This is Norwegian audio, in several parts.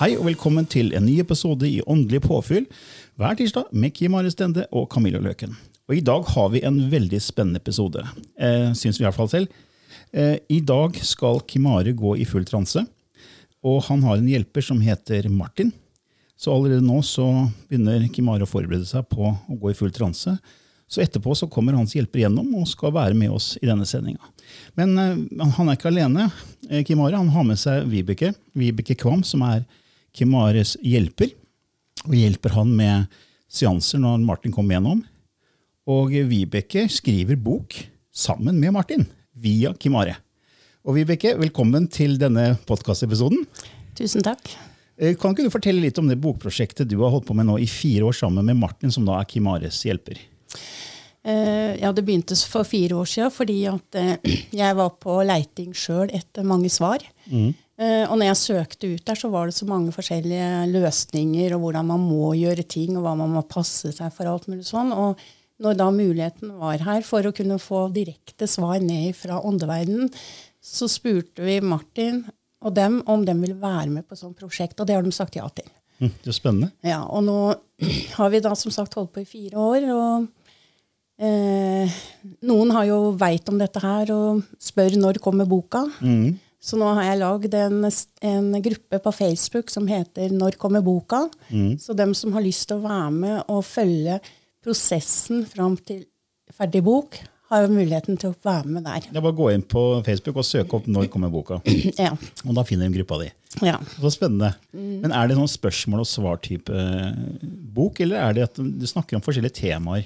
Hei og velkommen til en ny episode i Åndelig påfyll hver tirsdag med Kim Are Stende og Camilla Løken. Og I dag har vi en veldig spennende episode, eh, syns vi i hvert fall selv. Eh, I dag skal Kim Are gå i full transe, og han har en hjelper som heter Martin. Så allerede nå så begynner Kim Are å forberede seg på å gå i full transe. Så etterpå så kommer hans hjelper gjennom og skal være med oss i denne sendinga. Men eh, han er ikke alene. Eh, Kim Are han har med seg Vibeke, Vibeke Kvam, som er Kim Ares hjelper. Og hjelper han med seanser når Martin kommer gjennom. Og Vibeke skriver bok sammen med Martin via Kim Are. Og Vibeke, velkommen til denne podkastepisoden. Tusen takk. Eh, Kan ikke du fortelle litt om det bokprosjektet du har holdt på med nå i fire år sammen med Martin, som da er Kim Ares hjelper? Eh, ja, det begynte for fire år siden fordi at eh, jeg var på leiting sjøl etter mange svar. Eh, og når jeg søkte ut der, så var det så mange forskjellige løsninger, og hvordan man må gjøre ting, og hva man må passe seg for alt mulig sånn. Og når da muligheten var her for å kunne få direkte svar ned fra åndeverdenen, så spurte vi Martin og dem om de ville være med på sånt prosjekt, og det har de sagt ja til. Hm, det er spennende. Ja, og nå har vi da som sagt holdt på i fire år, og eh, noen har jo veit om dette her og spør når kommer boka. Så nå har jeg lagd en, en gruppe på Facebook som heter Når kommer boka? Så dem som har lyst til å være med og følge prosessen fram til ferdig bok, har jo muligheten til å være med der. Det er bare å gå inn på Facebook og søke opp 'Når kommer boka'. Ja. Og da finner de gruppa di. ja. Så spennende. Men er det sånn spørsmål og svar-type eh, bok, eller er det at du snakker om forskjellige temaer?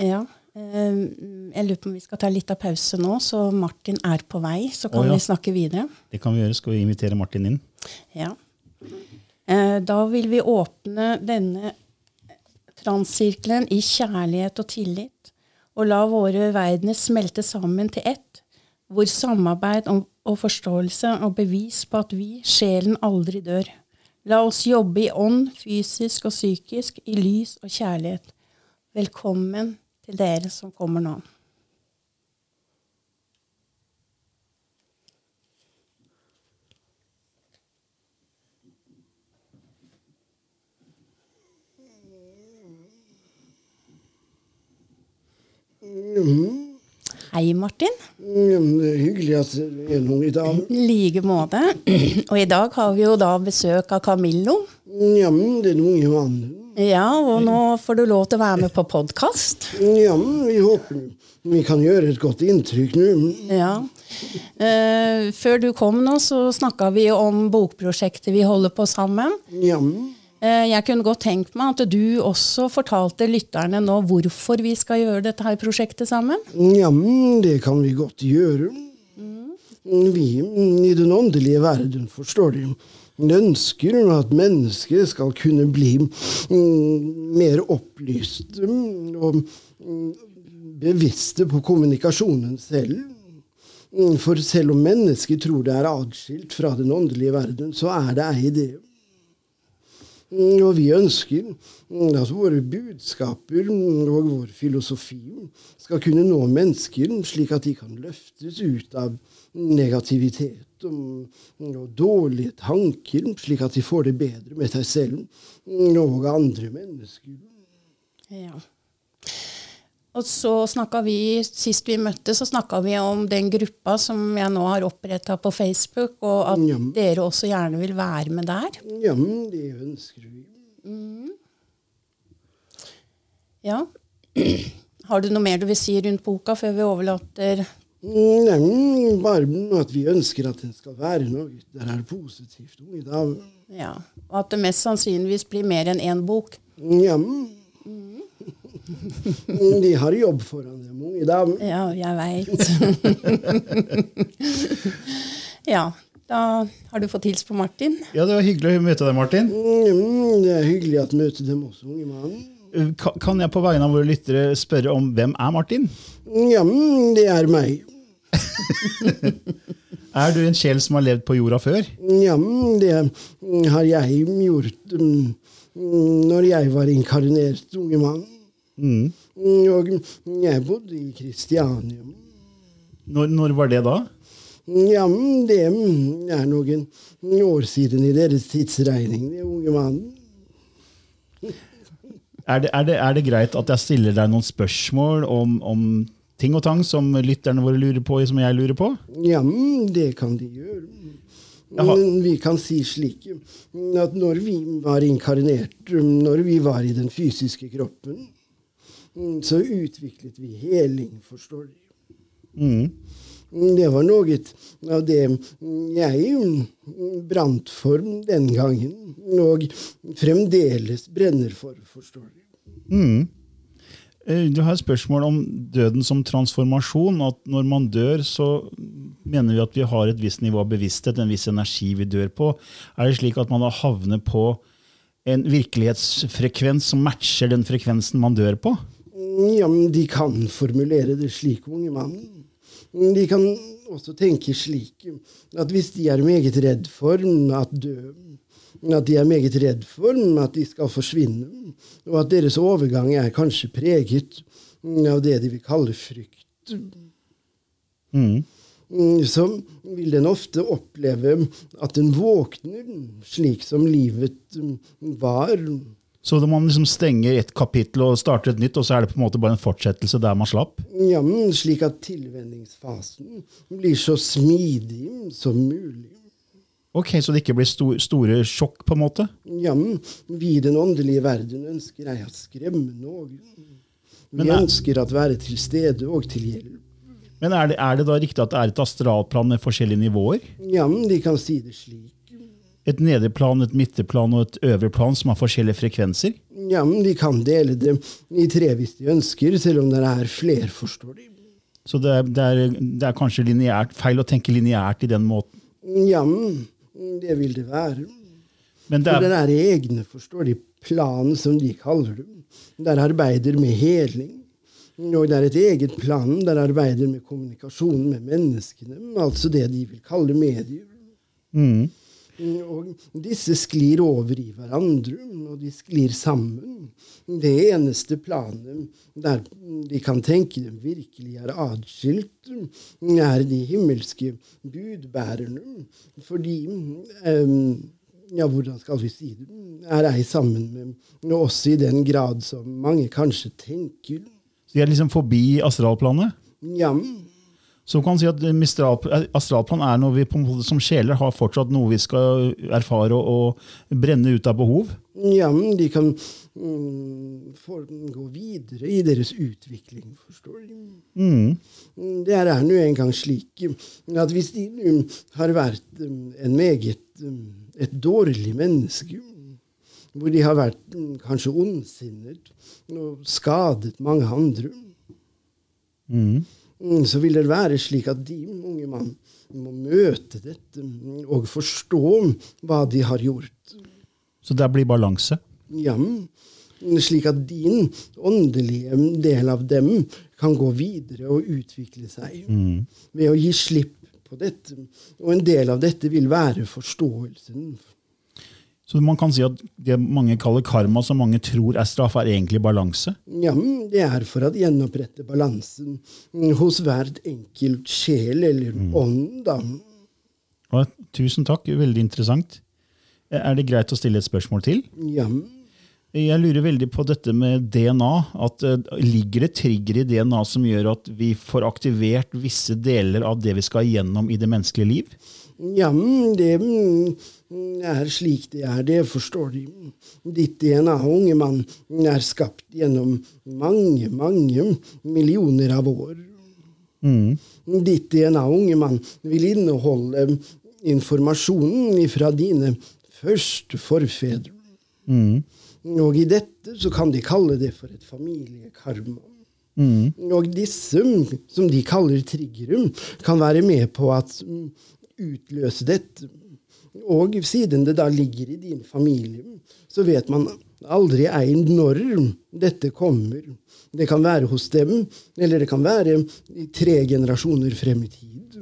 Ja. Eh, Jeg lurer på om vi skal ta litt av pause nå, så Martin er på vei. Så kan oh, ja. vi snakke videre. Det kan vi gjøre. Skal vi invitere Martin inn? Ja. Eh, Da vil vi åpne denne transsirkelen i kjærlighet og tillit, og la våre verdener smelte sammen til ett, hvor samarbeid og forståelse og bevis på at vi, sjelen, aldri dør. La oss jobbe i ånd, fysisk og psykisk, i lys og kjærlighet. Velkommen til dere som kommer nå. Hei, Martin. Ja, det er hyggelig at det er noen i dag. I like måte. Og i dag har vi jo da besøk av Camillo. Ja, men det er noen i mannen. Ja, og nå får du lov til å være med på podkast. Ja, vi håper vi kan gjøre et godt inntrykk nå. Ja. Eh, før du kom nå, så snakka vi om bokprosjektet vi holder på sammen. Ja, Eh, jeg kunne godt tenkt meg at du også fortalte lytterne nå hvorfor vi skal gjøre dette her prosjektet sammen. ja, det kan vi godt gjøre. Vi i den åndelige verden, forstår du, ønsker at mennesket skal kunne bli mm, mer opplyste mm, og mm, bevisste på kommunikasjonen selv. For selv om mennesket tror det er atskilt fra den åndelige verden, så er det ei det. Mm, Og vi ønsker mm, at våre budskaper mm, og vår filosofi skal kunne nå mennesker, slik at de kan løftes ut av negativitet og, og dårlige tanker, slik at de får det bedre med seg selv og andre mennesker. Ja. Og så snakka vi, sist vi møttes, så snakka vi om den gruppa som jeg nå har oppretta på Facebook, og at Ja. dere også gjerne vil være med der. Ja, det ønsker vi. Ja. Har du noe mer du vil si rundt boka før vi overlater Mm, Nei, bare at vi ønsker at den skal være noe der er positivt. Ja, og at det mest sannsynligvis blir mer enn én bok. Ja, De har jobb foran dem, unge damer. Ja, jeg veit. ja, da har du fått hilst på Martin. Ja, Det var hyggelig å møte deg, Martin. Mm, Det er hyggelig å møte dem også, unge mann. Eh, Kan jeg på vegne av våre lyttere spørre om hvem er Martin? Ja, det er meg. Er du en sjel som har levd på jorda før? Ja, det har jeg gjort mm, når jeg var inkarnert unge mann. Mm. Og jeg bodde i Kristiania. Når, når var det da? Ja, det er noen år siden i deres tidsregning, det unge mannen. Er det, er, det, er det greit at jeg stiller deg noen spørsmål om, om ting og tang som lytterne våre lurer på, som jeg lurer på? Ja, det kan de gjøre. Jaha. Vi kan si slik at når vi var inkarnert, når vi var i den fysiske kroppen, så utviklet vi heling, forstår du. Mm. Det var noe av det jeg brant for den gangen, og fremdeles brenner for, forstår du. Mm. Eh, Du har et spørsmål om døden som transformasjon. At når man dør, så mener vi at vi har et visst nivå av bevissthet, en viss energi vi dør på. Er det slik at man da havner på en virkelighetsfrekvens som matcher den frekvensen man dør på? Ja, men de kan formulere det slik, unge mann. De kan også tenke slik at hvis de er meget redd for at dø, at de er meget redd for at de skal forsvinne, og at deres overgang er kanskje preget av det de vil kalle frykt, Mm. så vil den ofte oppleve at den våkner slik som livet var. Så da man liksom stenger et kapittel og starter et nytt, og så er det på en måte bare en fortsettelse der man slapp? Ja, men slik at tilvenningsfasen blir så smidig som mulig. Ok, Så det ikke blir sto store sjokk, på en måte? Ja, men vi i den åndelige verden ønsker ei å skremme noen. Vi Men er- ønsker at være til stede og til hjelp. Men er det, er det da riktig at det er et astralplan med forskjellige nivåer? Ja, men de kan si det slik. Et nedre plan, et midteplan og et øvre plan som har forskjellige frekvenser? Ja, men de kan dele det i tre hvis de ønsker, selv om det er fler, forstår de. Så det er, det er, det er kanskje lineært, feil å tenke lineært i den måten? Ja, men det vil det være. Men det For det er, er egne, forstår de, plan som de kaller det. Der arbeider med heling. Og det er et eget plan der arbeider med kommunikasjon med menneskene, altså det de vil kalle medier. mm, Og disse sklir over i hverandre, og de sklir sammen. Det eneste planet der de kan tenke dem virkelig er atskilt, er de himmelske budbærerne. Fordi um, ja, hvordan skal vi si det, er ei sammen med oss i den grad som mange kanskje tenker. så de er liksom forbi astralplanet? Ja, Så kan man si at astralplan er noe vi måte som sjeler har fortsatt noe vi skal erfare og, og brenne ut av behov? ja men de kan mm, gå videre i deres utvikling, forstår du. Mm. Det er nå engang slik at hvis de nå har vært um, en meget um, et dårlig menneske, hvor de har vært um, kanskje ondsinnet og skadet mange andre, Mm. Mm, så vil det være slik at de unge mann må møte dette mm, og forstå hva de har gjort. Så det blir balanse? Ja, mm, slik at din åndelige del av dem kan gå videre og utvikle seg ved å gi slipp på dette. Og en del av dette vil være forståelsen. Så man kan si at det mange kaller karma, som mange tror er straff, er egentlig balanse? Ja, mm, det er for å gjenopprette balansen mm, hos hvert enkelt sjel eller ånd, da. Ja, tusen takk, veldig interessant. Er det greit å stille et spørsmål til? Ja, mm, Jeg lurer veldig på dette med DNA. at uh, Ligger det trigger i DNA som gjør at vi får aktivert visse deler av det vi skal igjennom i det menneskelige liv? Ja, mm, det mm, er slik det er, det forstår de. Ditt DNA, unge mann, er skapt gjennom mange, mange millioner av år. Ditt DNA, unge mann, vil inneholde informasjonen fra dine første forfedre. Og i dette så kan de kalle det for et familiekarma. Og disse, som de kaller triggere, kan være med på at mm, utløse dette. Og siden det da ligger i din familie, så vet man aldri ei når dette kommer. Det kan være hos dem, eller det kan være i tre generasjoner frem i tid.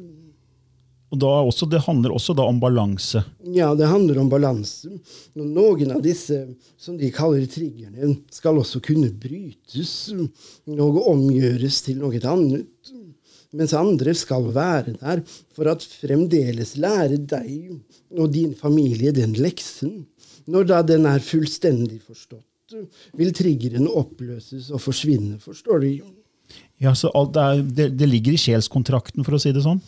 Og da også, Det handler også da om balanse. Ja, det handler om balanse. Noen av disse som de kaller triggerne, skal også kunne brytes og omgjøres til noe annet. Mens andre skal være der for at fremdeles lære deg og din familie den leksen. Når da den er fullstendig forstått, vil triggeren oppløses og forsvinne, forstår du. Ja, så er, det, det ligger i sjelskontrakten, for å si det sånn?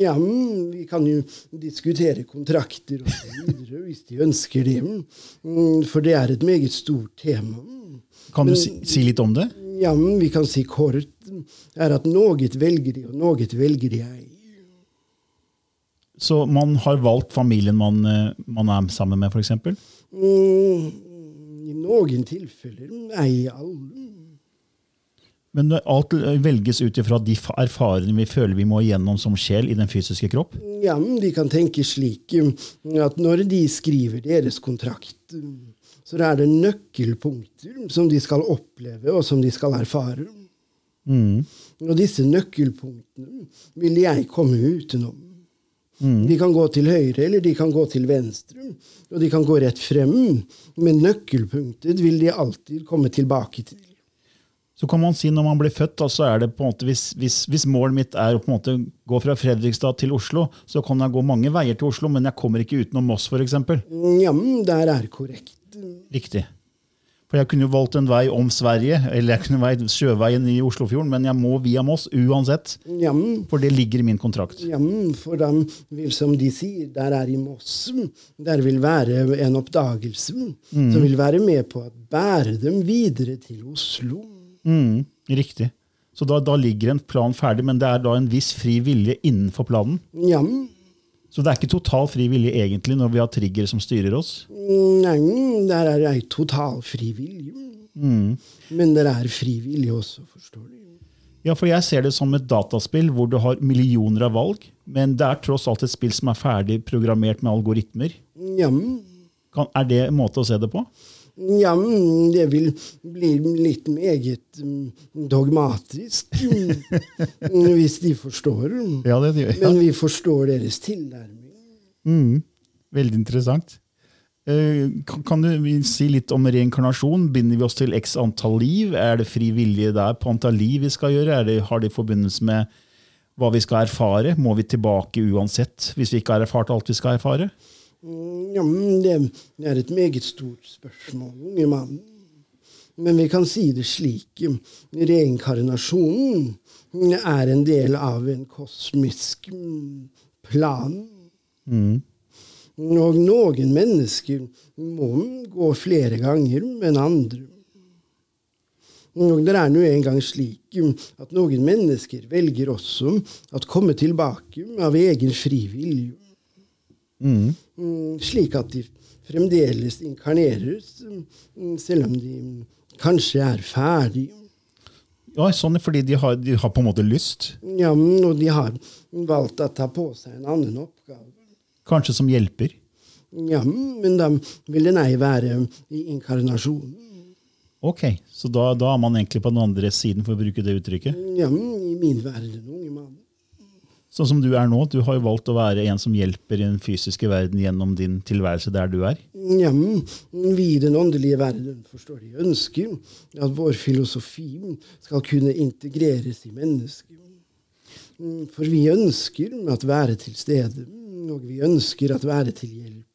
Ja, vi kan jo diskutere kontrakter og så videre hvis de ønsker det. Mm, For det er et meget stort tema. Kan du si, si litt om det? Ja, men vi kan si kort er at noe velger de, og noe velger de ei. Så man har valgt familien man, eh, man er sammen med, f.eks.? Mm, I noen tilfeller Nei, alle. Men alt velges ut ifra de fa- erfaringene vi føler vi må igjennom som sjel i den fysiske kropp? Ja, men de kan tenke slik at når de skriver deres kontrakt, så er det nøkkelpunkter som de skal oppleve, og som de skal erfare. Og disse nøkkelpunktene vil jeg komme utenom. De kan gå til høyre, eller de kan gå til venstre, og de kan gå rett frem, men nøkkelpunktet vil de alltid komme tilbake til. Så kan man si når man blir født, da, så er det på en måte, hvis, hvis, hvis målet mitt er å på en måte gå fra Fredrikstad til Oslo, så kan jeg gå mange veier til Oslo, men jeg kommer ikke utenom Moss f.eks. Ja, men der er korrekt. Riktig. For jeg kunne jo valgt en vei om Sverige, eller jeg kunne valgt sjøveien i Oslofjorden, men jeg må via Moss uansett. Jamen, For det ligger i min kontrakt. Jamen, for de vil, som de sier, der er i Moss, der vil være en oppdagelse som vil være med på å bære dem videre til Oslo. Mm, riktig. Så da, da ligger en plan ferdig, men det er da en viss fri vilje innenfor planen. Ja, men, Så det er ikke total fri vilje egentlig når vi har triggere som styrer oss. nei, der er ei total fri vilje. Men det er fri vilje også, forstår du. Ja, for jeg ser det som et dataspill hvor du har millioner av valg, men det er tross alt et spill som er ferdig programmert med algoritmer. Ja, men, Kan, er det en måte å se det på? Ja, det vil bli litt meget mm, dogmatisk, mm, hvis de forstår. Ja, det gjør Men vi forstår deres tilnærming. Veldig interessant. Eh, Kan, kan du si litt om reinkarnasjon? Binder vi oss til x antall liv? Er det fri vilje der på antall liv vi skal gjøre? Er det, har det forbindelse med hva vi skal erfare? Må vi tilbake uansett hvis vi ikke har erfart alt vi skal erfare? Ja, det er et meget stort spørsmål, unge mann. Men vi kan si det slik. Reinkarnasjonen er en del av en kosmisk mm, plan. Og noen mennesker må gå flere ganger enn andre. Og det er nå engang slik at noen mennesker velger også å komme tilbake av egen fri vilje. Mm, slik at de fremdeles inkarneres, mm, selv om de kanskje er ferdige. Ja, sånn fordi de har, de har på en måte lyst. Ja, og de har valgt å ta på seg en annen oppgave. Kanskje som hjelper. Ja, men da vil den ei være i inkarnasjonen. Ok, Så da, da er man egentlig på den andre siden, for å bruke det uttrykket. Ja, i min verden, unge mann. Sånn som du er nå. Du har jo valgt å være en som hjelper i den fysiske verden gjennom din tilværelse der du er. Ja, vi i den åndelige verden forstår de ønsker at vår filosofi skal kunne integreres i mennesket. Mm, For vi ønsker at være til stede, og vi ønsker at være til hjelp.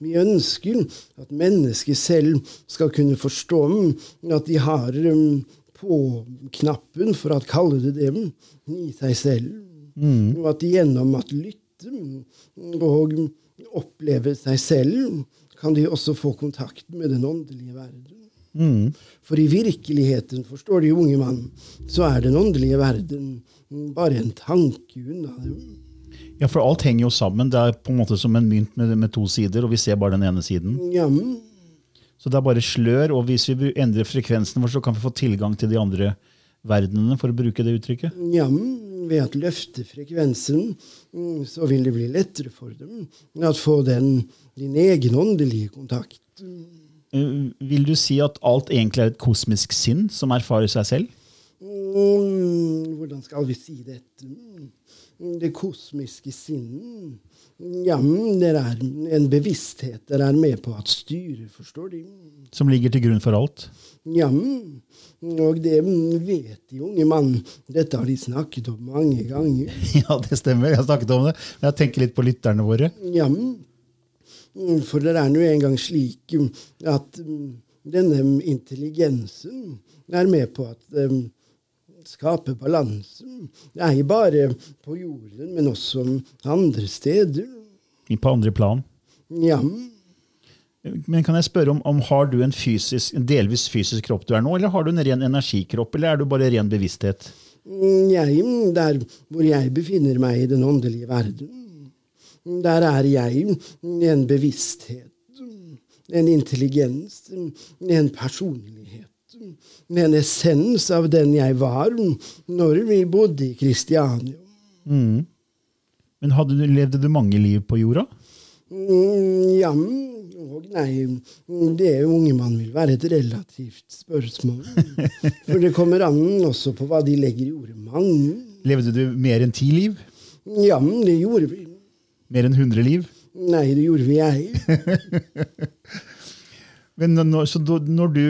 Vi ønsker at mennesket selv skal kunne forstå mm, at de har mm, på-knappen, for å kalle det det, mm, i seg selv. Og at gjennom å lytte mm, og oppleve seg selv, kan de også få kontakt med den åndelige verden. For i virkeligheten, forstår de unge mann, så er den åndelige verden mm, bare en tanke unna dem. Ja, for alt henger jo sammen. Det er på en måte som en mynt med, med to sider, og vi ser bare den ene siden. Ja, mm, Så det er bare slør, og hvis vi endrer frekvensen vår, så kan vi få tilgang til de andre verdenene, for å bruke det uttrykket. Ja, ved å løfte frekvensen, mm, så vil det bli lettere for dem å få den, din egen åndelige kontakt. Eh, Vil du si at alt egentlig er et kosmisk sinn som erfarer seg selv? Mm, hvordan skal vi si dette? Mm, Det kosmiske sinn. Ja, det er en bevissthet der er med på at styret, forstår de. Som ligger til grunn for alt? Ja, og det vet de unge mann. Dette har de snakket om mange ganger. Ja, det stemmer. Jeg har snakket om det. Men jeg tenker litt på lytterne våre. Ja, for det er nå engang slik at denne intelligensen er med på at um, skape balanse. Det er ikke bare på jorden, men også andre steder. På andre plan. Ja, Men kan jeg spørre om, om har du en, fysisk, en delvis fysisk kropp du er nå, eller har du en ren energikropp, eller er du bare ren bevissthet? jeg, der hvor jeg befinner meg i den åndelige verden, der er jeg en bevissthet, en intelligens, en personlighet. En essens av den jeg var når vi bodde i Kristiania. Men hadde du, levde du mange liv på jorda? Mm, Ja, og nei, det unge mann vil være et relativt spørsmål. For det kommer an også på hva de legger i ordet mange. Levde du mer enn ti liv? Ja, det gjorde vi. Mer enn 100 liv? Nei, det gjorde vi jeg. Men når, når du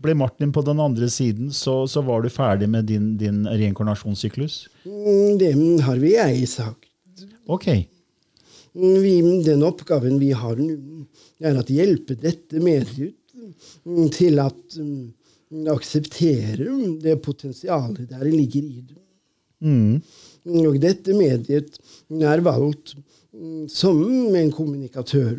ble Martin på den andre siden, så, så var du ferdig med din, din reinkarnasjonssyklus? Mm, Det har vi jeg sagt. Ok. Vi, den oppgaven vi har nå, er å hjelpe dette mediet mm, til at mm, akseptere det potensialet der ligger i det. Og dette mediet er valgt mm, som en kommunikatør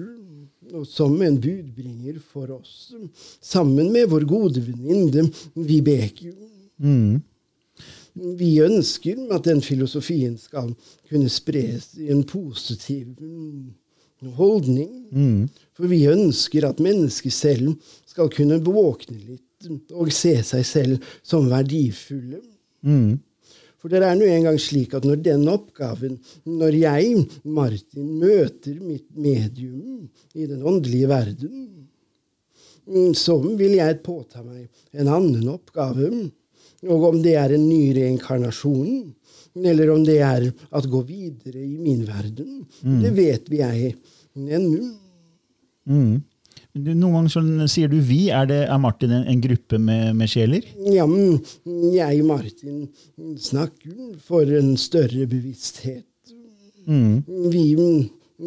og som en budbringer for oss, sammen med vår gode venninne Vibeke. Vi ønsker at den filosofien skal kunne spres i en positiv mm, holdning. For vi ønsker at mennesket selv skal kunne våkne litt og se seg selv som verdifulle. For det er nå engang slik at når den oppgaven, når jeg, Martin, møter mitt medium i den åndelige verden, mm, så vil jeg påta meg en annen oppgave. Og om det er en ny reinkarnasjon, eller om det er at gå videre i min verden, det vet vi jeg ennå. Du- Noen ganger sånn, sier du 'vi'. Er, det, er Martin en, en gruppe med, med sjeler? Ja, men jeg, Martin, snakker for en større bevissthet. Vi,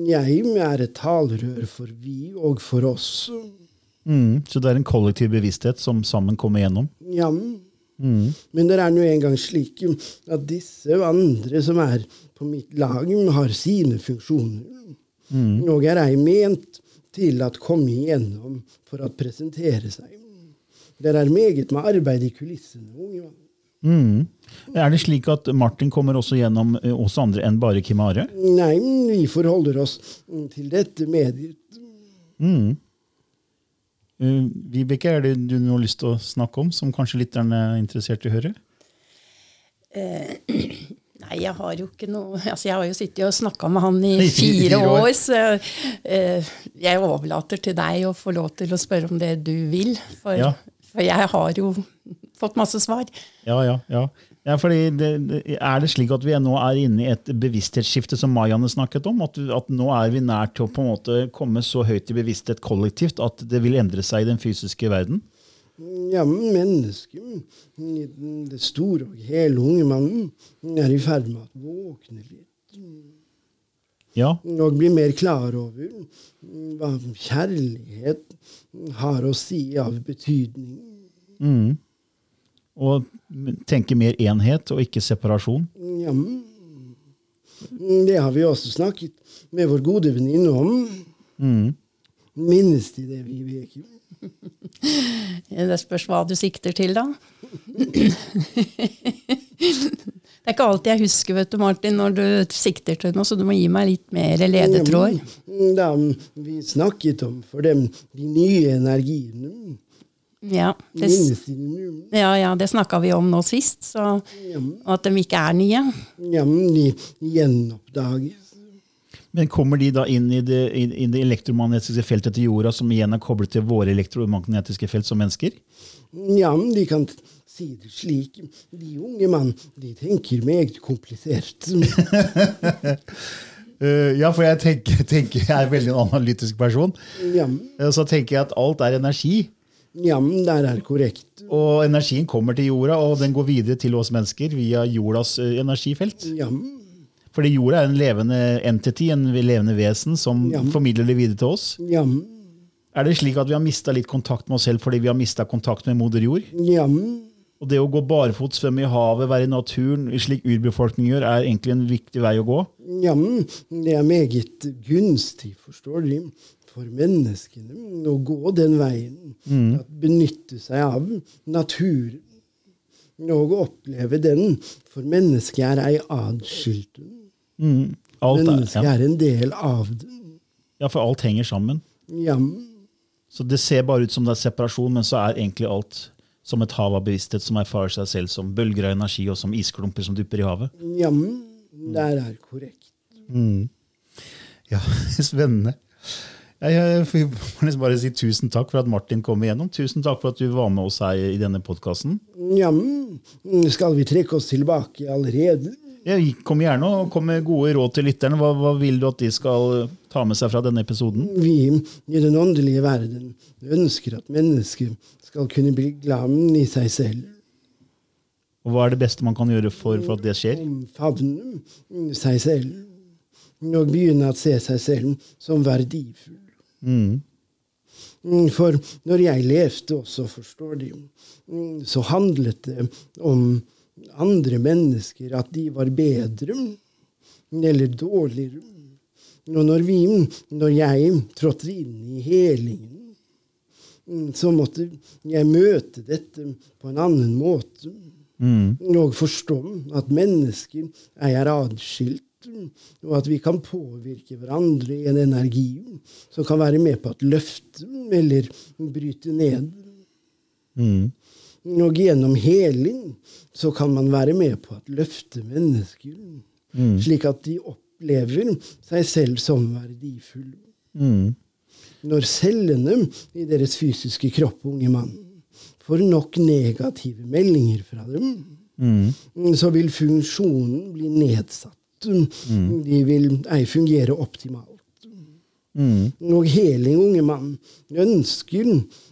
jeg er et talerør for vi og for oss. Mm. Så det er en kollektiv bevissthet som sammen kommer gjennom? Ja, men det er nå engang slik at disse andre som er på mitt lag, har sine funksjoner. Og er ei ment til at komme igjennom for å presentere seg. Det er meget med arbeid i kulissene. unge mann. Mm. Er det slik at Martin kommer også gjennom eh, oss andre enn bare Kim Are? Nei, vi forholder oss til dette mediet. Uh, Vibeke, er det du har lyst til å snakke om, som kanskje lytterne er interessert i å høre? Nei, jeg har jo ikke noe altså Jeg har jo sittet og snakka med han i I fire fire år. år, så uh, jeg overlater til deg å få lov til å spørre om det du vil. For, Ja. for jeg har jo fått masse svar. Ja, ja, ja. ja fordi det, det, er det slik at vi nå er inne i et bevissthetsskifte, som Marianne snakket om? At, at nå er vi nær til å på en måte komme så høyt i bevissthet kollektivt at det vil endre seg i den fysiske verden? Ja, men mennesket, det store og hele unge mannen, er i ferd med å våkne litt. Ja. og bli mer klar over hva kjærlighet har å si av betydning. Mm. Og tenke mer enhet og ikke separasjon. Ja, det har vi også snakket med vår gode venninne om. Mm. Minnes de det, Vibeke? Det spørs hva du sikter til, da. Det er ikke alltid jeg husker, vet du, Martin, når du sikter til noe, så du må gi meg litt mer ledetråd. Mm, Da vi snakket om for dem de nye energiene. Ja, det, ja, ja, det snakka vi om nå sist, så, og at de ikke er nye. Ja, men de gjenoppdages. Men kommer de da inn i det, i, i det elektromagnetiske feltet til jorda, som igjen er koblet til våre elektromagnetiske felt som mennesker? Ja, men de kan si det slik. De unge mann, de tenker meget komplisert. Eh, ja, for jeg tenker, tenker jeg er veldig en analytisk person. Ja, Eh, Så tenker jeg at alt er energi. ja men der er korrekt. Og energien kommer til jorda, og den går videre til oss mennesker via jordas eh, energifelt. Ja, Fordi jorda er en levende entity, en levende vesen, som Ja. formidler det videre til oss. ja, Er det slik at vi har mista litt kontakt med oss selv fordi vi har mista kontakt med moder jord? ja, Og det å gå barfot, svømme i havet, være i naturen, slik urbefolkningen gjør, er egentlig en viktig vei å gå. ja, det er meget gunstig, forstår du, for menneskene å gå den veien. At benytte seg av naturen. Og oppleve den, for mennesket er ei adskilt. Mm. Alt er, Mennesket ja. er en del av det. ja, for alt henger sammen. Ja, Så det ser bare ut som det er separasjon, men så er egentlig alt som et hav av bevissthet som erfarer seg selv som bølger av energi og som isklumper som dupper i havet. ja, der er korrekt. Ja, spennende. Jeg, må nesten bare si tusen takk for at Martin kom igjennom. Tusen takk for at du var med oss her i denne podkasten. Ja, skal vi trekke oss tilbake allerede? Kom gjerne og kom med gode råd til lytterne. Hva, hva vil du at de skal ta med seg fra denne episoden? Vi i den åndelige verden ønsker at mennesker skal kunne bli glad i seg selv. Og hva er det beste man kan gjøre for, for at det skjer? Omfavne seg selv. Og begynne å se seg selv som verdifull. Mm. Mm, For når jeg levde også, forstår de, mm, så handlet det om andre mennesker, at de var bedre eller dårligere. Og når vi, når jeg trådte inn i helingen, så måtte jeg møte dette på en annen måte. Mm. Og forstå at mennesker er adskilt, og at vi kan påvirke hverandre i en energi som kan være med på å løfte eller bryte ned. Mm. Og gjennom heling så kan man være med på å løfte mennesker, slik at de opplever seg selv som verdifulle. Mm. Når cellene i deres fysiske kropp, unge mann, får nok negative meldinger fra dem, Mm. så vil funksjonen bli nedsatt. De vil ei fungere optimalt. Mm. Og heling, unge mann, ønsker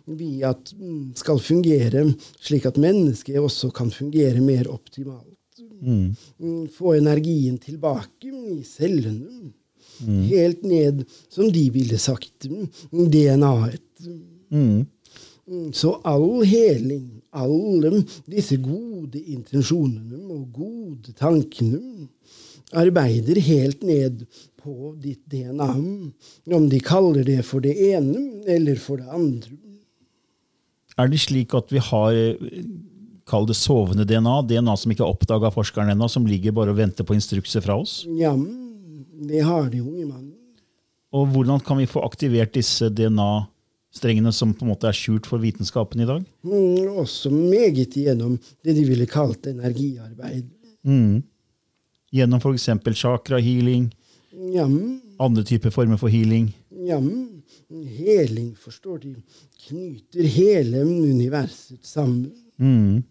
vi at mm, skal fungere slik at mennesket også kan fungere mer optimalt. Mm. Mm, Få energien tilbake i cellene. Helt ned, som de ville sagt, mm, DNA-et. Mm. Mm, Så all heling, alle disse gode intensjonene og gode tankene, arbeider helt ned på ditt DNA. Om de kaller det for det ene eller for det andre. Er det slik at vi har Kall det sovende DNA, DNA som ikke er oppdaga av forskeren ennå, som ligger bare og venter på instrukser fra oss? Ja, det har de, unge mann. Og hvordan kan vi få aktivert disse DNA-strengene som på en måte er skjult for vitenskapen i dag? Mm, Også meget gjennom det de ville kalt energiarbeid. Mm. Gjennom f.eks. chakra-healing, Ja, andre typer former for healing. ja, heling, forstår de, knyter hele universet sammen. Mm.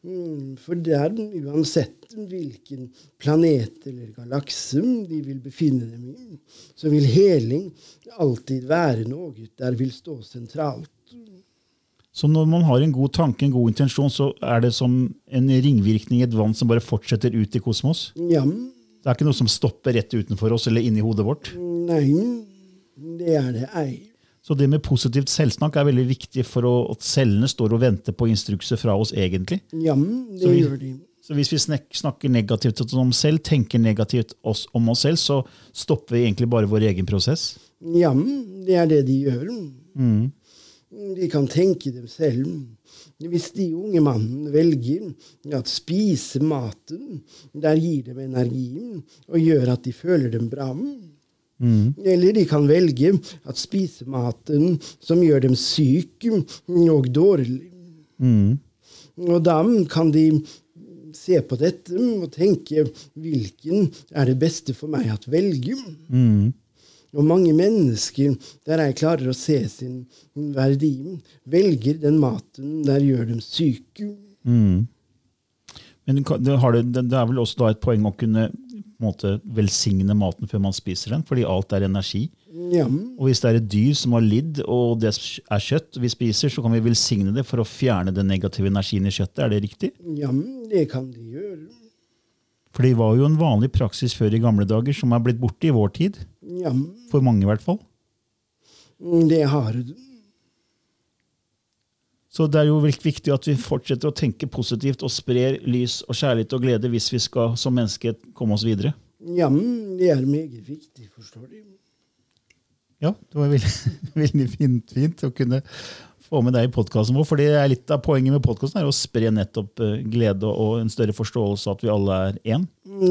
Mm, For der, uansett hvilken planet eller galakse de vil befinne dem i, så vil heling alltid være noe der vil stå sentralt. Så når man har en god tanke, en god intensjon, så er det som en ringvirkning i et vann som bare fortsetter ut i kosmos? Ja, Det er ikke noe som stopper rett utenfor oss eller inni hodet vårt. Nei, det er det ei. Så det med positivt selvsnakk er veldig viktig for å, at cellene står og venter på instrukser fra oss, egentlig. Ja, det vi- gjør de. Så hvis vi snakker negativt om oss selv, tenker negativt oss, om oss selv, så stopper vi egentlig bare vår egen prosess. Ja, det er det de gjør. De kan tenke dem selv. Hvis de unge mannen velger at spise maten, der gir dem energien og gjør at de føler dem bra. Eller de kan velge at spise maten som gjør dem syke og dårlig. Og da kan de se på dette og tenke hvilken er det beste for meg å velge. Og mange mennesker der jeg klarer å se sin verdi, velger den maten der gjør dem syke. Men det, har det, det er vel også da et poeng å kunne på en måte, velsigne maten før man spiser den, fordi alt er energi. Ja, Og hvis det er et dyr som har lidd, og det er kjøtt vi spiser, så kan vi velsigne det for å fjerne den negative energien i kjøttet. Er det riktig? ja, det kan de gjøre. For det var jo en vanlig praksis før i gamle dager som er blitt borte i vår tid. Ja, For mange, i hvert fall. det har du. Så det er jo viktig at vi fortsetter å tenke positivt og sprer lys og kjærlighet og glede hvis vi skal som menneske komme oss videre. Ja, det er meget viktig, forstår du. Ja, det var veldig, veldig fint, fint å kunne få med deg i podkasten vår. For det er litt av poenget med podkasten er å spre nettopp eh, glede og en større forståelse av at vi alle er én.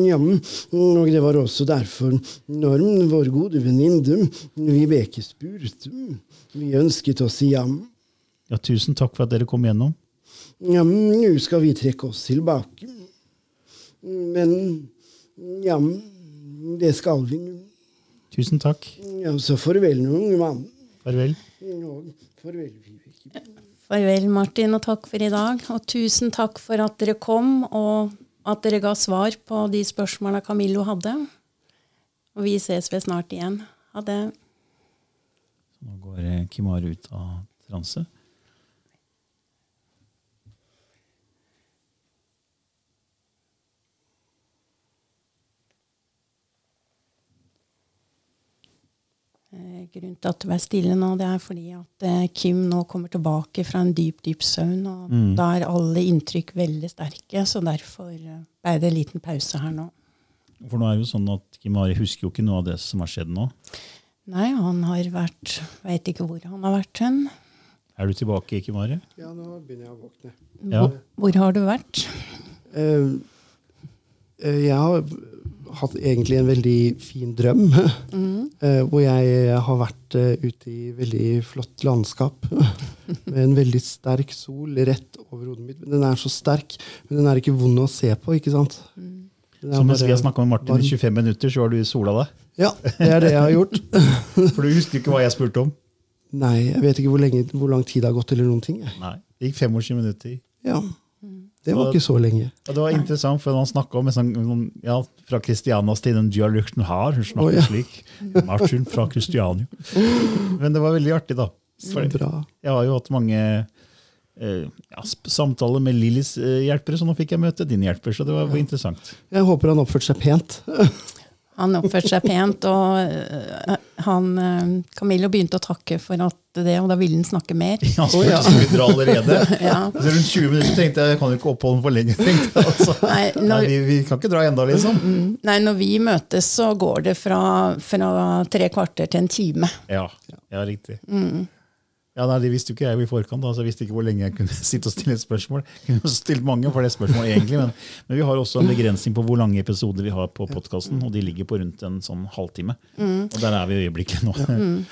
Ja, og det var også derfor når vår gode venninne Vibeke spurte, vi ønsket å si ja. Ja, tusen takk for at dere kom gjennom. Ja, nå skal vi trekke oss tilbake. Men ja, det skal vi nå. Tusen takk. Ja, så farvel nå, unge mann. Farvel. Og farvel, Vibeke. Farvel, Martin, og takk for i dag. Og tusen takk for at dere kom, og at dere ga svar på de spørsmåla Camillo hadde. Og vi ses ved snart igjen. Ha det. Nå går eh, Kimar ut av transe. Grunnen til at du er stille nå, det er fordi at eh, Kim nå kommer tilbake fra en dyp, dyp søvn. Og da er alle inntrykk veldig sterke, så derfor eh, ble det en liten pause her nå. For nå er det jo sånn at Kim Ari husker jo ikke noe av det som har skjedd nå. Nei, han har vært Veit ikke hvor han har vært hen. Er du tilbake, Kimari? Ja, nå begynner jeg å våkne. Ja. Hvor, hvor har du vært? Uh, uh, jeg har hatt egentlig en veldig fin drøm. eh, hvor jeg har vært eh, ute i veldig flott landskap. med en veldig sterk sol rett over hodet mitt. Men den er så sterk, men den er ikke vond å se på. ikke sant? Mm. Så mens vi har snakka med Martin varm. i 25 minutter, så har du sola deg? Ja, det er det jeg har gjort. For du husker ikke hva jeg spurte om? Nei, jeg vet ikke hvor, lenge, hvor lang tid det har gått, eller noen ting. Nei. Det gikk 25 minutter. Ja, Det var ikke så lenge. Og det var interessant, for han snakka om sånn, ja, fra Kristianas tid, den dialekten her. Hun snakker oh, ja. slik. Martin fra Kristiania. Men det var veldig artig, da. For Bra. jeg har jo hatt mange eh, ja, samtaler med Lillys eh, hjelpere, så nå fikk jeg møte din hjelper. Så det var interessant. Jeg håper han oppførte seg pent. Han oppførte seg pent, og øh, han, øh, Camillo begynte å takke for at det, og da ville han snakke mer. Ja, Han spurte så vi dra allerede. Ja. Så rundt 20 minutter tenkte jeg jeg kan jo ikke oppholde den for lenge. tenkte jeg. Altså. Nei, Nei, vi, vi kan ikke dra enda, liksom. nei, når vi møtes, så går det fra, fra tre kvarter til en time. Ja, ja riktig. Ja, nei, Det visste jo ikke jeg i forkant. Altså, så Jeg visste ikke hvor lenge jeg kunne sitte og stille et spørsmål. Jeg kunne jo stilt mange for det spørsmålet egentlig, men, men vi har også en begrensning på hvor lange episoder vi har på podkasten, og de ligger på rundt en sånn halvtime. Og der er vi i øyeblikket nå.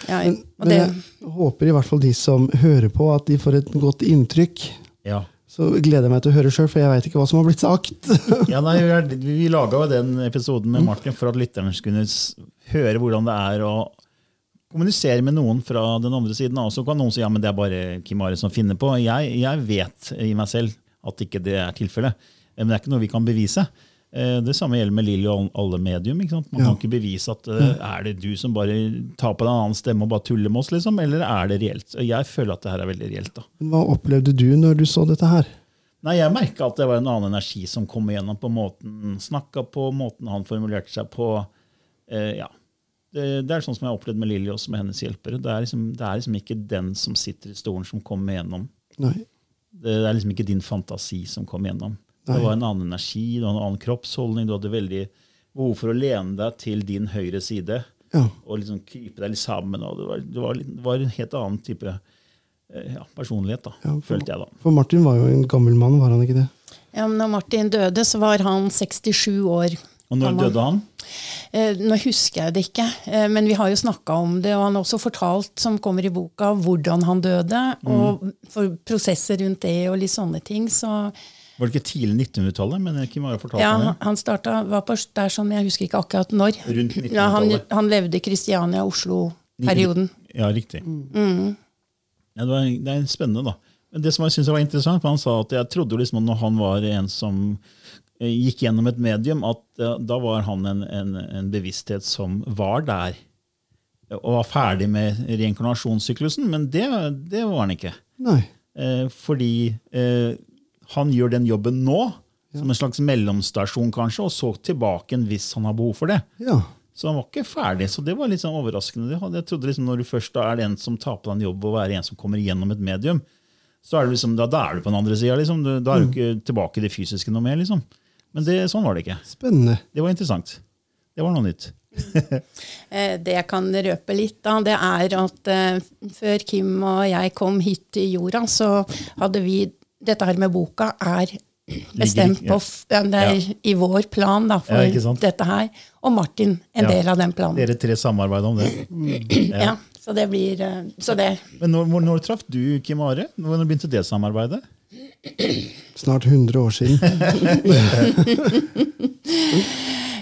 Ja, og Men det, jeg håper i hvert fall de som hører på, at de får et godt inntrykk. Ja. Så gleder jeg meg til å høre sjøl, for jeg veit ikke hva som har blitt sagt. Ja, nei, Vi, vi laga jo den episoden med Martin for at lytterne skulle høre hvordan det er å kommunisere med noen fra den andre siden. Og så kan noen si ja, men det er bare Kim Are som finner på. Jeg, jeg vet i meg selv at ikke det er tilfellet. Men det er ikke noe vi kan bevise. Eh, Det samme gjelder med Lilly og alle medium. Man Ja. kan ikke bevise at eh, er det du som bare tar på deg en annen stemme og bare tuller med oss, liksom, eller er det reelt? Jeg føler at det her er veldig reelt. da. Hva opplevde du når du så dette her? Nei, jeg merka at det var en annen energi som kom igjennom på måten han snakka på, måten han formulerte seg på. Eh, ja. Det, det er sånn som jeg har opplevd med Lilly også, med hennes hjelpere. Det er, liksom, det er liksom ikke den som sitter i stolen, som kommer gjennom. Nei. Det er liksom ikke din fantasi som kom gjennom. Det var en annen energi, det var en annen kroppsholdning. Du hadde veldig behov for å lene deg til din høyre side Ja. og liksom krype deg litt sammen. og Det var, det var, det var en helt annen type eh, ja, personlighet, da, Ja, for- følte jeg da. For Martin var jo en gammel mann, var han ikke det? Ja, men når Martin døde, så var han 67 år. Og når døde han? Eh, nå husker jeg det ikke, eh, men vi har jo snakka om det. Og han har også fortalt, som kommer i boka, hvordan han døde. Og for prosesser rundt det og litt sånne ting. Så Var det ikke tidlig 1900-tallet? Men Kim har jo fortalt ja, det. han starta, var på, der sånn, jeg husker ikke akkurat når. Rundt 1900-tallet. Ja, han, han levde i Kristiania-Oslo-perioden. Ja, riktig. Mm. Ja, det, var, det er spennende, da. Men det som jeg synes var interessant, for han sa at jeg trodde liksom at når han var en som gikk gjennom et medium, at eh, da var han en, en, en bevissthet som var der. Og var ferdig med reinkarnasjonssyklusen, men det, det var han ikke. Nei. Eh, fordi eh, han gjør den jobben nå, som en slags mellomstasjon kanskje, og så tilbake en hvis han har behov for det. Ja. Så han var ikke ferdig, så det var litt sånn overraskende. Jeg trodde liksom Når du først da er en som tar på deg en jobb, og er en som kommer gjennom et medium, så er det liksom, da, da er du på den andre sida. Liksom. Da er du ikke tilbake i det fysiske noe mer. liksom. Men det, sånn var det ikke. Spennende. Det var interessant. Det var noe nytt. Eh, Det jeg kan røpe litt, da, det er at eh, før Kim og jeg kom hit til jorda, så hadde vi Dette her med boka er bestemt på f- ja, Det er Ja. i vår plan da, for Ja, dette her. Og Martin en Ja. del av den planen. Dere tre samarbeider om det. Ja, så det blir eh, Så det Men når, når, når traff du Kim Are? Når begynte det samarbeidet? Snart 100 år siden.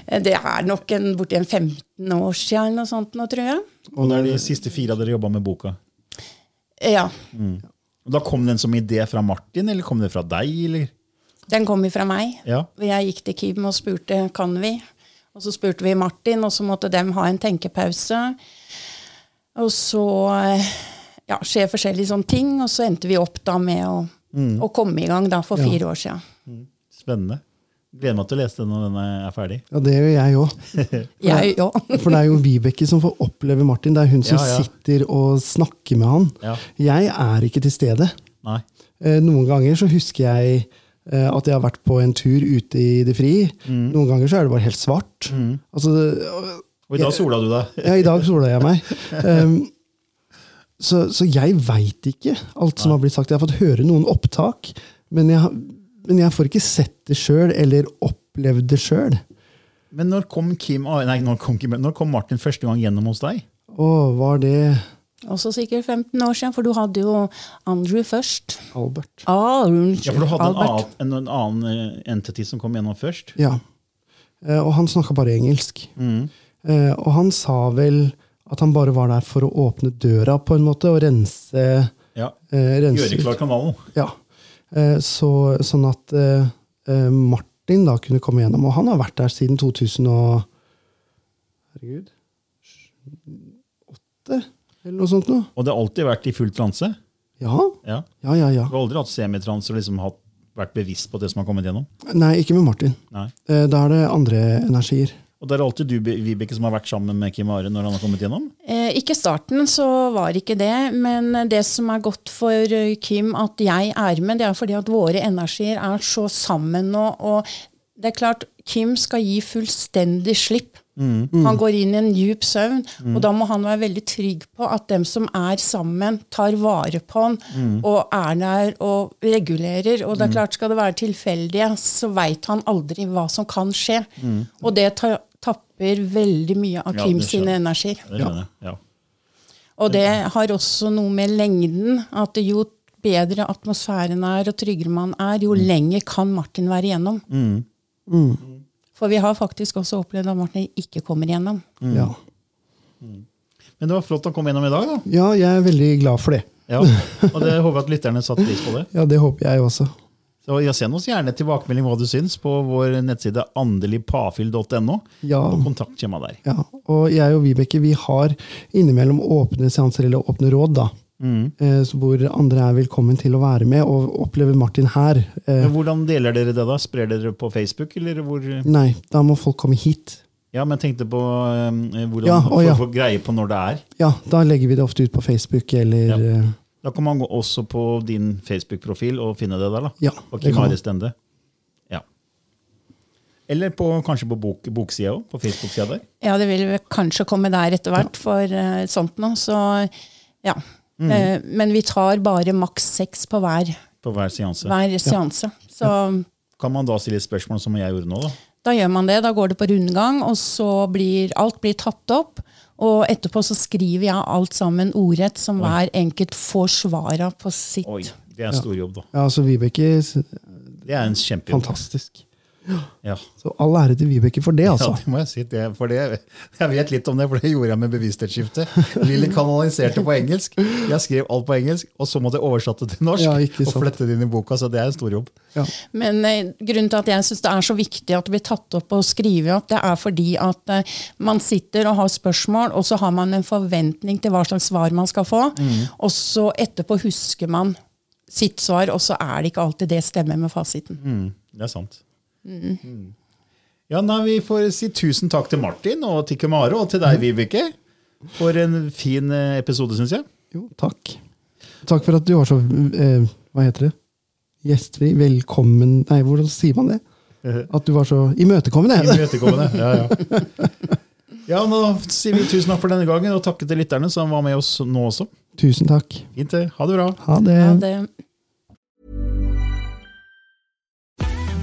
Det er nok en, borti en 15 år siden eller noe sånt nå, tror jeg. Og det er de siste fire av dere jobba med boka. Ja. Og Da Kom den som idé fra Martin, eller kom den fra deg? eller? Den kom fra meg. Ja. Jeg gikk til Kim og spurte kan vi. Og så spurte vi Martin, og så måtte dem ha en tenkepause. Og så eh, ja, skjer forskjellige sånne ting, og så endte vi opp da med å, å komme i gang da for Ja. fire år siden. Spennende. Gleder meg til å lese den når den er ferdig. Ja, det gjør jeg òg. Ja. For det er jo Vibeke som får oppleve Martin. Det er hun som Ja, ja. sitter og snakker med han. Ja. Jeg er ikke til stede. Nei. Eh, Noen ganger så husker jeg eh, at jeg har vært på en tur ute i det fri. Mm. Noen ganger så er det bare helt svart. Altså, Og i dag sola du deg. ja, I dag sola jeg meg. Um, så, så jeg veit ikke alt som har blitt sagt. Jeg har fått høre noen opptak, men jeg, men jeg får ikke sett det sjøl eller opplevd det sjøl. Men når kom Kim, nei, når kom, Kim, når kom Martin første gang gjennom hos deg? Å, var det Også sikkert 15 år siden, for du hadde jo Andrew først. Albert? Ah, Ja, for du hadde en annen, en, en annen eh, entity som kom gjennom først. Ja. Eh, Og han snakka bare engelsk. Eh, Og han sa vel at han bare var der for å åpne døra på en måte og rense, Ja. eh, Gjøre klar kanalen. Ja. Eh, Så, sånn at eh, eh, Martin da kunne komme gjennom. Og han har vært der siden 2000 og Herregud 8, eller noe sånt noe. Og det har alltid vært i full transe. Ja, Ja. ja, ja. ja. Du har aldri hatt semitranse og liksom hatt, vært bevisst på det som har kommet gjennom. Nei, ikke med Martin. Nei. Eh, Da er det andre energier. Og det er alltid du, Vibeke, som har vært sammen med Kim Are når han har kommet gjennom? Eh, ikke starten, så var ikke det. Men det som er godt for eh, Kim at jeg er med, det er fordi at våre energier er så sammen nå. Og det er klart, Kim skal gi fullstendig slipp. Han går inn i en djup søvn, og da må han være veldig trygg på at dem som er sammen, tar vare på han og er der og regulerer. Og det er klart, skal det være tilfeldige, så veit han aldri hva som kan skje. Og det ta, tapper veldig mye av Ja, Kim ja, sine energier. Det skjønner. Ja. Og det har også noe med lengden. At jo bedre atmosfæren er, og tryggere man er, jo lenger kan Martin være igjennom. For vi har faktisk også opplevd at Martin ikke kommer igjennom. Ja. Men det var flott å komme gjennom i dag. da. ja, jeg er veldig glad for det. Ja. Og det håper jeg at lytterne satte pris på det. Ja, det håper jeg også. Så Send oss gjerne tilbakemelding hva du syns på vår nettside andeligpafil.no. Ja. Og kontaktskjema der. Ja, og jeg og Vibeke vi har innimellom åpne seanser eller åpne råd. da. Eh, så hvor andre er velkommen til å være med og oppleve Martin her. Eh, Men hvordan deler dere det, da? Sprer dere på Facebook, eller hvor nei, da må folk komme hit. Ja, men jeg tenkte på eh, hvordan Ja, folk ja. får greie på når det er. Ja, da legger vi det ofte ut på Facebook eller Ja. eh, Da kan man gå også på din Facebook-profil og finne det der. da. Ja, På Kim. Are Stende. Ja. Eller på, kanskje på bok, boksida òg? På Facebook-sida der? Ja, det vil kanskje komme der etter hvert for uh, sånt nå. Så ja. Mm. Eh, men vi tar bare maks seks på hver, På hver seanse. hver seanse. Så Kan man da stille spørsmål som jeg gjorde nå? da? da gjør man det. Da går det på rundgang, og så blir alt blir tatt opp. Og etterpå så skriver jeg alt sammen ordrett, som hver enkelt får svara på sitt. Oi, det er en stor jobb, da. Ja, altså Vibeke Det er en kjempejobb. Fantastisk. Ja. Så all ære til Vibeke for det, altså. Ja, det må jeg si. Det, for det, jeg vet litt om det, for det gjorde jeg med bevissthetsskiftet. Lilly kanaliserte på engelsk. Jeg skrev alt på engelsk, og så måtte jeg oversette til norsk. Ja, ikke og flette det inn i boka, så det er en stor jobb. Ja. Men eh, grunnen til at jeg syns det er så viktig at det blir tatt opp og skrevet opp, det er fordi at eh, man sitter og har spørsmål, og så har man en forventning til hva slags svar man skal få. Og så etterpå husker man sitt svar, og så er det ikke alltid det stemmer med fasiten. Det er sant. Mm. Ja, nei, Vi får si tusen takk til Martin og til Kemaro og til deg, Vibeke, for en fin eh, episode, syns jeg. Jo, takk. Takk for at du var så eh, Hva heter det? Gjestfri? Velkommen Nei, hvordan sier man det? At du var så imøtekommende. Imøtekommende. Ja, ja. ja, nå sier vi tusen takk for denne gangen, og takke til lytterne som var med oss nå også. Tusen takk. Fint det. Ha det bra. Ha det. Ha det